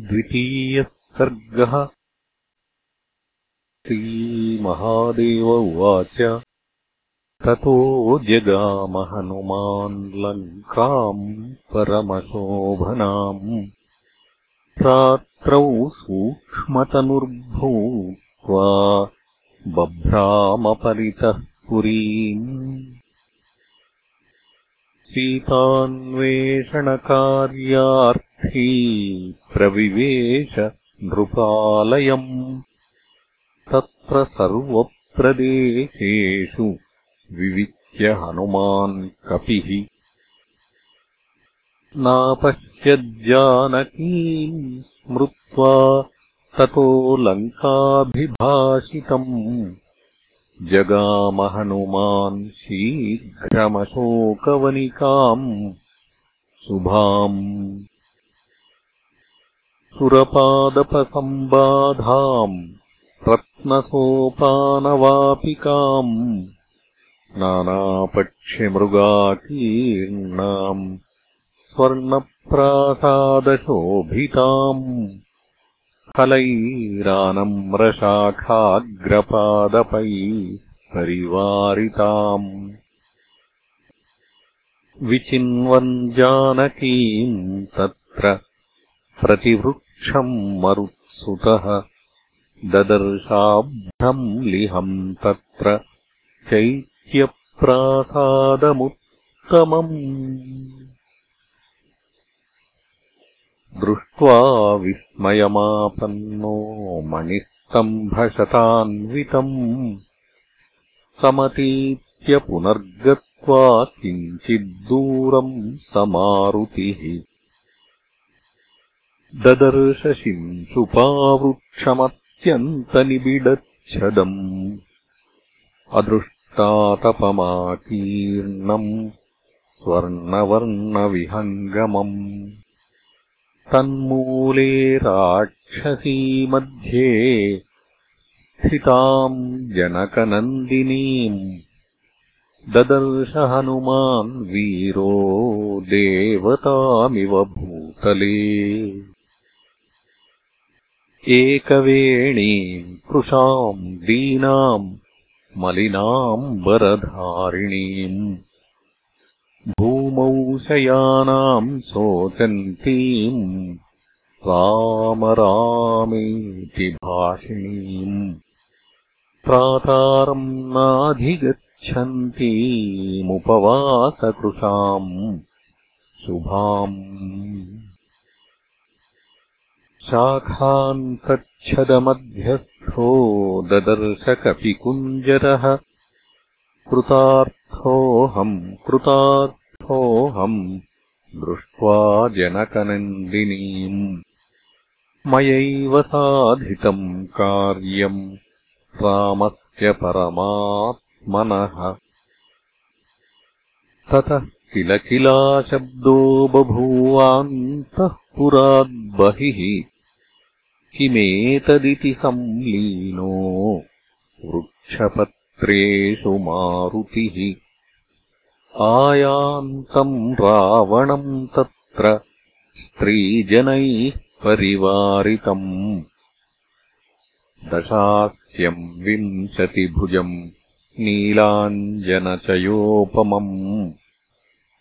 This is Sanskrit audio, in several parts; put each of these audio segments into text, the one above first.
द्वितीयः सर्गः। श्रीमहादेव उवाच। ततो जगामहनुमान् लङ्काम् परमशोभनाम्। रात्रौ सूक्ष्मतनुर्भूत्वा बभ्रामपरितः पुरीम्। सीतान्वेषणकार्यार्थी प्रविवेश नृपालयम्। तत्र सर्वप्रदेशेषु विविच्य हनुमान् कपिः। नापश्यज्जानकीम् स्मृत्वा ततो लङ्काभिभाषितम्। जगामहनुमान् शीघ्रमशोकवनिकाम्। शुभाम् सुरपादपसम्बाधाम् रत्नसोपानवापिकाम् नानापक्ष्यमृगाकीर्णाम् स्वर्णप्रासादशोभिताम् फलैरानम्रशाखाग्रपादपै परिवारिताम् विचिन्वन् जानकीम् तत्र प्रतिवृक्षम् मरुत्सुतः ददर्शाभ्रम् लिहम् तत्र चैत्यप्रासादमुत्तमम्। दृष्ट्वा विस्मयमापन्नो मणिस्तम्भशतान्वितम्। समतीत्य पुनर्गत्वा किञ्चिद्दूरम् समारुतिः ददर्शशिंसुपावृक्षमत्यन्तनिबिडच्छदम् अदृष्टातपमाकीर्णम् स्वर्णवर्णविहङ्गमम्। तन्मूले राक्षसी मध्ये स्थिताम् जनकनन्दिनीम्। ददर्श हनुमान् वीरो देवतामिव भूतले एकवेणीम् कृशाम् दीनाम् मलिनाम् वरधारिणीम् भूमौ शयानाम् शोचन्तीम् रामेति भाषिणीम् प्रातारम् नाधिगच्छन्तीमुपवासकृशाम् शुभाम् शाखान्तच्छदमध्यस्थो ददर्शकपिकुञ्जरः। कृतार्थोऽहम् कृतार्थोऽहम् दृष्ट्वा जनकनन्दिनीम्। मयैव साधितम् कार्यम् रामस्य परमात्मनः। ततः किल किलाशब्दो बभूवान्तः पुराद्बहिः किमेतदिति संलीनो वृक्षपत्रेषु मारुतिः। आयान्तम् रावणम् तत्र स्त्रीजनैः परिवारितम्। दशास्यम् विंशतिभुजम् नीलाञ्जनचयोपमम्।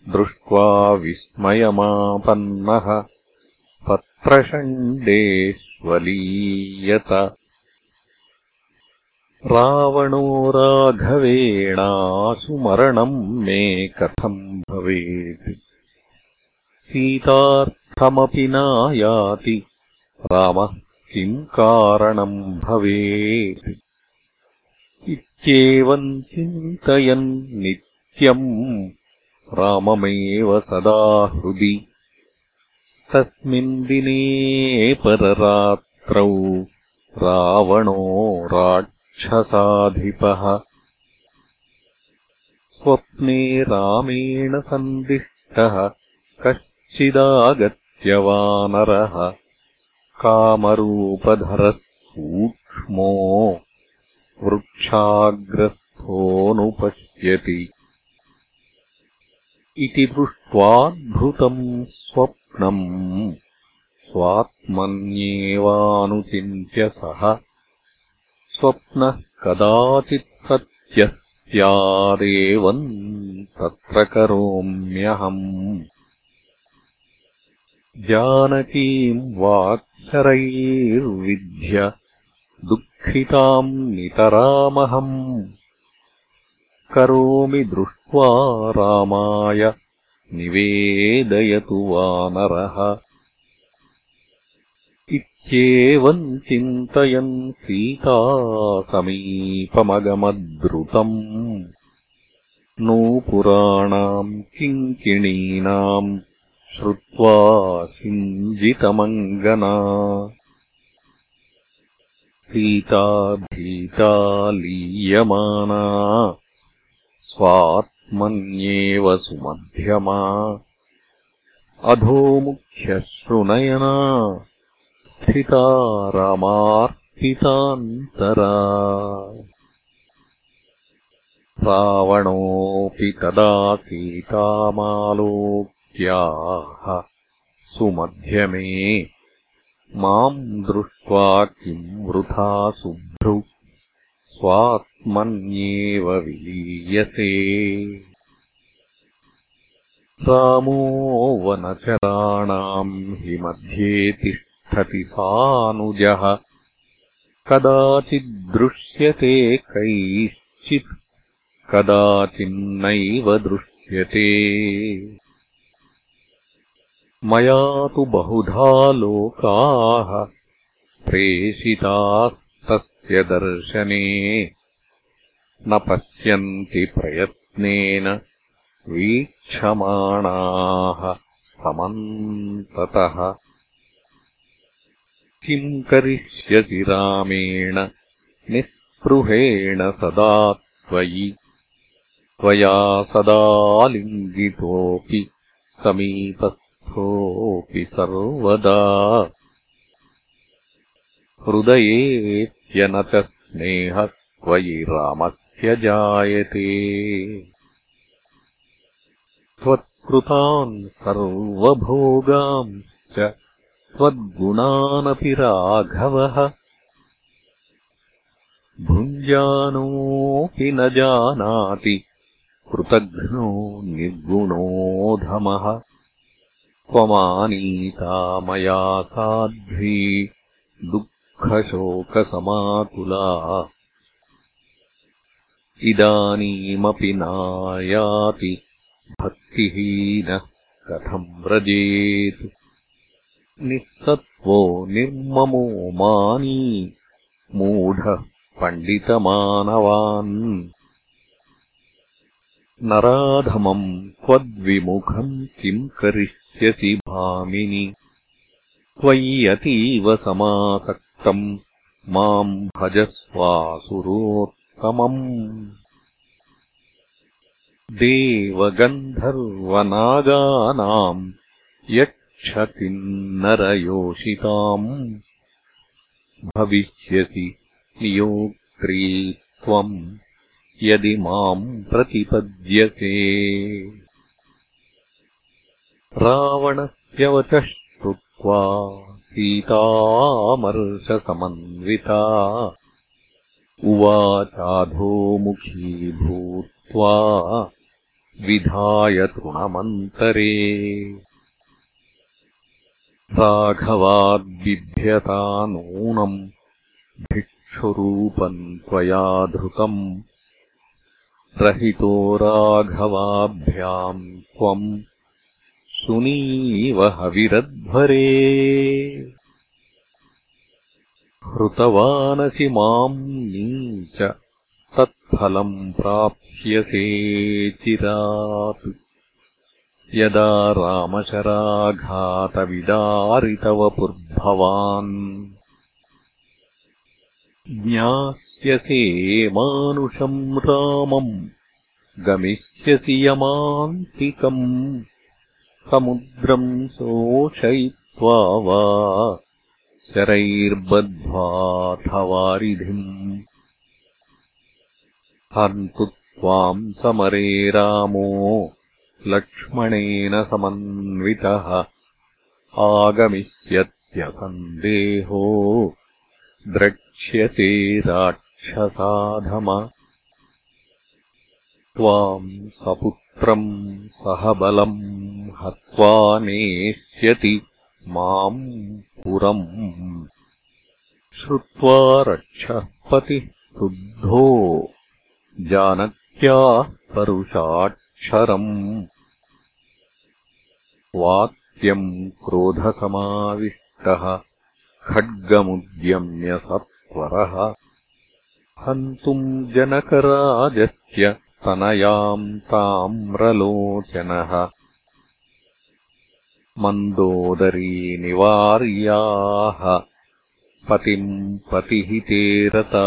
दृष्ट्वा विस्मयमापन्नः पत्रषण्डेष्वलीयत रावणो राघवेणासुमरणम् मे कथम् भवेत्? सीतार्थमपि नायाति। रामः किम् कारणम् भवेत्? इत्येवम् चिन्तयन् नित्यम्। राममेव सदा हृदि तस्मिन् दिने पररात्रौ रावणो राक्षसाधिपः। स्वप्ने रामेण सन्दिष्टः कश्चिदागत्यवानरः। कामरूपधरः सूक्ष्मो वृक्षाग्रस्थोऽनुपश्यति। इति दृष्ट्वाद्भुतम् स्वप्नम् स्वात्मन्येवानुचिन्त्य सः स्वप्नः कदाचित् स्यादेवम् तत्र करोम्यहम्। जानकीम् वाक्शरैर्विद्य दुःखिताम् नितरामहम्। करोमि दृष्ट्वा रामाय निवेदयतु वानरः। इत्येवम् चिन्तयन् सीता समीपमगमद्रुतम् नूपुराणाम् किङ्किणीनाम् श्रुत्वा सिञ्जितमङ्गना। सीता भीता लीयमाना स्वात्मन्येव सुमध्यमा। अधोमुख्यश्रुनयना स्थिता रामार्पितान्तरा रावणोऽपि तदा सीतामालोक्याः। सुमध्यमे। माम् दृष्ट्वा किम् वृथा सुभ्रु स्वात्मन्येव विलीयसे रामो वनचराणाम् हि मध्ये तिष्ठति सानुजः। कदाचिद्दृश्यते कैश्चित् कदाचिन्नैव दृश्यते। मया तु बहुधा लोकाः प्रेषितास्तस्य दर्शने न पश्यन्ति प्रयत्नेन वीक्षमाणाः समन्ततः। किम् करिष्यसि रामेण? निःस्पृहेण सदा त्वयि। त्वया सदालिङ्गितोऽपि समीपः ोऽपि सर्वदा। हृदयेत्यन च स्नेहः त्वयि रामस्य जायते त्वत्कृतान् सर्वभोगांश्च त्वद्गुणानपि राघवः। भुञ्जानोऽपि न जानाति कृतघ्नो निर्गुणोधमः त्वमानीता मया साध्वी दुःखशोकसमाकुला इदानीमपि नायाति भक्तिहीनः कथम् व्रजेत्? निःसत्त्वो निर्ममो मानी मूढः पण्डितमानवान्। नराधमम् त्वद्विमुखम् किम् करिष्य ्यसि भामिनि? त्वय्यतीव समासक्तम् माम् भजस्वासुरोत्तमम् देवगन्धर्वनागानाम् यक्षकिन्नरयोषिताम् भविष्यसि नियोक्त्री त्वम् यदि माम् प्रतिपद्यसे। रावणस्य वचः श्रुत्वा सीतामर्षसमन्विता उवाचाधोमुखी भूत्वा विधाय तृणमन्तरे राघवाद्बिभ्यता नूनम् भिक्षुरूपम् त्वया धृतम्। रहितो राघवाभ्याम् त्वम् सुनीव हविरध्वरे हृतवानसि माम् नीच। तत्फलम् प्राप्स्यसे चिरात्। यदा रामशराघातविदारितवपुर्भवान् ज्ञास्यसे मानुषम् रामम्। गमिष्यसि यमान्तिकम्। समुद्रम् शोषयित्वा वा शरैर्बध्वाथवारिधिम् हन्तु त्वाम् समरे रामो लक्ष्मणेन समन्वितः। नास्त्यसन्देहो द्रक्ष्यते राक्षसाधम। त्वाम् सपुत्रम् सह बलम् हत्वा नेष्यति माम् पुरम् श्रुत्वा रक्षः पतिः क्रुद्धो जानक्याः परुषाक्षरम् वाक्यम् क्रोधसमाविष्टः खड्गमुद्यम्य सत्वरः हन्तुम् जनकराजस्य तनयाम् ताम्रलोचनः मन्दोदरी निवार्याः पतिम् पतिहितेरता।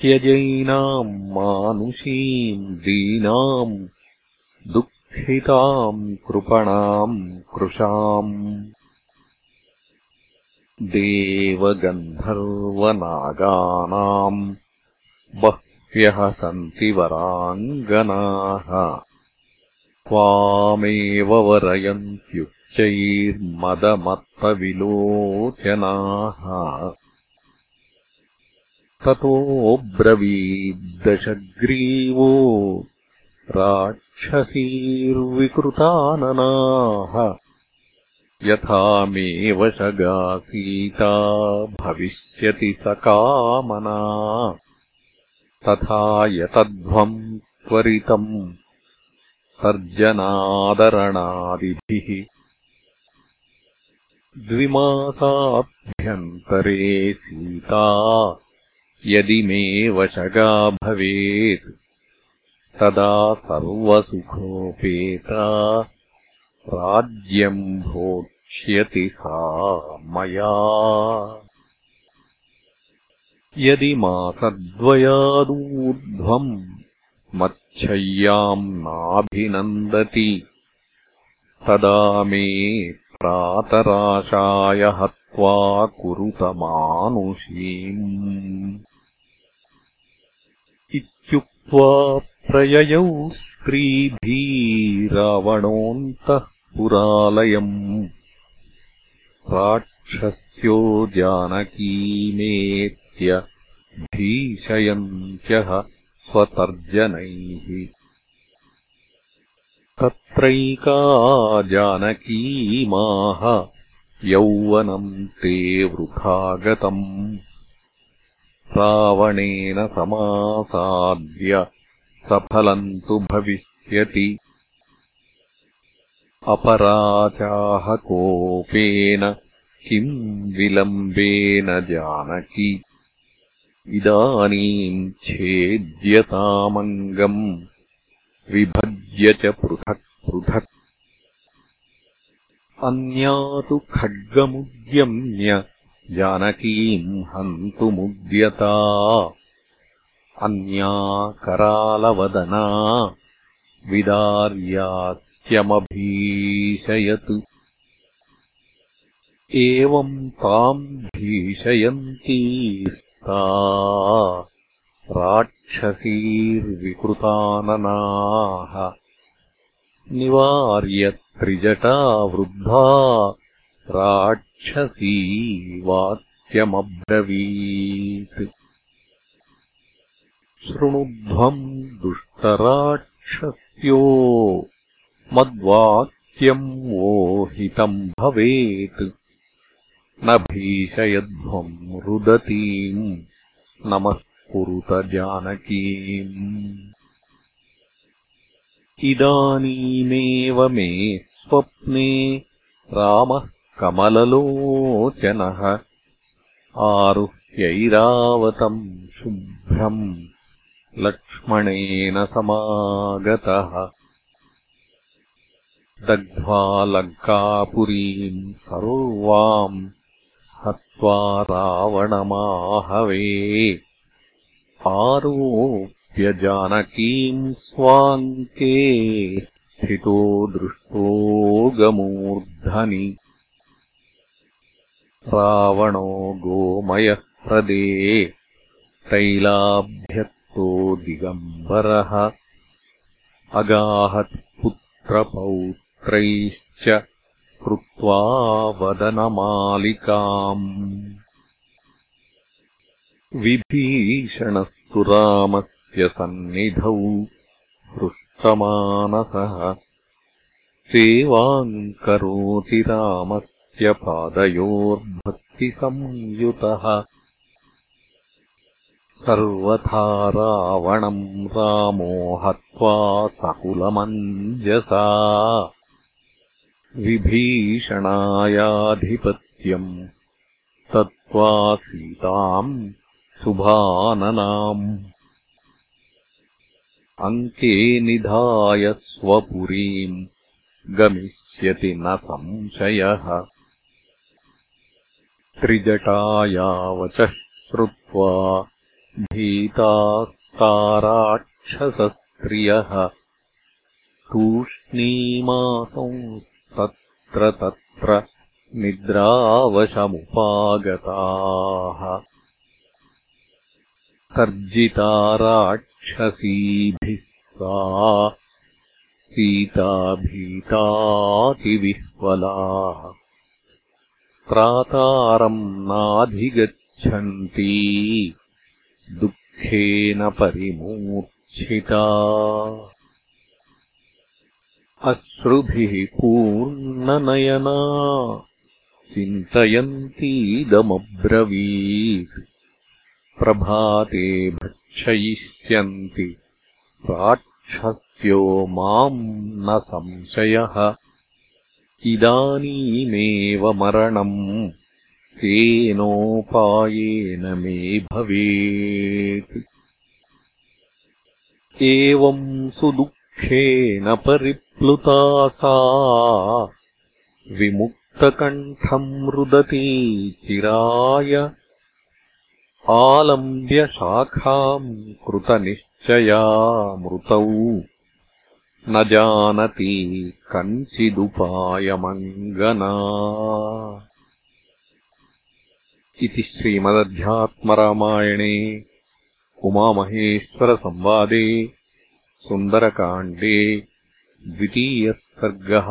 त्यजैनाम् मानुषीम् दीनाम् दुःखिताम् कृपणाम् कृशाम्। देवगन्धर्वनागानाम् बह्व्यः सन्ति वराङ्गनाः त्वामेव वरयन्त्युच्चैर्मदमत्तविलोचनाः। ततोऽब्रवीद्दशग्रीवो राक्षसीर्विकृताननाः। यथा मे वशगासीता भविष्यति स कामना। तथा यतध्वम् त्वरितम् तर्जनादरणादिभिः द्विमासाभ्यन्तरे सीता यदि मे वशगा भवेत् तदा सर्वसुखोपेता राज्यम् भोक्ष्यति सा मया। यदि मासद्वयादूर्ध्वम् मच्छय्याम् नाभिनन्दति तदा मे प्रातराशाय हत्वा कुरुतमानुषीम्। इत्युक्त्वा प्रययौ स्त्रीभीरावणोऽन्तः पुरालयम्। राक्षस्यो जानकीमेत्य भीषयन्त्यः स्वतर्जनैः। तत्रैका जानकीमाह यौवनम् ते वृथा गतम् रावणेन समासाद्य सफलम् तु भविष्यति। अपराचाहकोपेन किम् विलम्बेन जानकी इदानीम् छेद्यतामङ्गम् विभज्य च पृथक् पृथक्। अन्या तु खड्गमुद्यम्य जानकीम् हन्तुमुद्यता। अन्या करालवदना विदार्यास्यमभीषयत् एवम् ताम् भीषयन्ती राक्षसीर्विकृताननाः निवार्य त्रिजटा वृद्धा राक्षसी वाक्यमब्रवीत् शृणुध्वम् दुष्टराक्षस्यो मद्वाक्यम् वोहितम् भवेत् न भीषयध्वम् रुदतीम् नमः जानकीम्। इदानीमेव मे स्वप्ने रामः कमललोचनः। आरुह्यैरावतम् शुभ्रम् लक्ष्मणेन समागतः। दग्ध्वा लङ्कापुरीम् सर्वाम् हत्वा रावणमाहवे। आरोप्यजानकीम् स्वाङ्के स्थितो दृष्टोगमूर्धनि रावणो गोमयः प्रदे तैलाभ्यक्तो दिगम्बरः। अगाहत्पुत्रपौत्रैश्च कृत्वा वदनमालिकाम्। विभीषणस्तु रामस्य सन्निधौ हृष्टमानसः। सेवाम् करोति रामस्य पादयोर्भक्तिसंयुतः। सर्वथा रावणम् रामो हत्वा सकुलमञ्जसा विभीषणायाधिपत्यम् तत्त्वा सीताम् शुभाननाम् अङ्के निधाय स्वपुरीम् गमिष्यति न संशयः। त्रिजटायावचः श्रुत्वा भीतास्ताराक्षसस्त्रियः तूष्णीमासंस्तत्र तत्र निद्रावशमुपागताः। तर्जिता राक्षसीभिः सा सीताभीतातिविह्वलाः प्रातारम् नाधिगच्छन्ती दुःखेन परिमूर्च्छिता अश्रुभिः पूर्णनयना चिन्तयन्तीदमब्रवीत् प्रभाते भक्षयिष्यन्ति राक्षस्यो माम् न संशयः। इदानीमेव मरणम् तेनोपायेन मे भवेत्। एवम् सुदुःखेन परिप्लुता सा। विमुक्तकण्ठम् रुदती चिराय। आलम्ब्यशाखाम् कृतनिश्चया मृतौ न जानति कञ्चिदुपायमङ्गना। इति श्रीमदध्यात्मरामायणे उमामहेश्वरसंवादे सुन्दरकाण्डे द्वितीयः सर्गः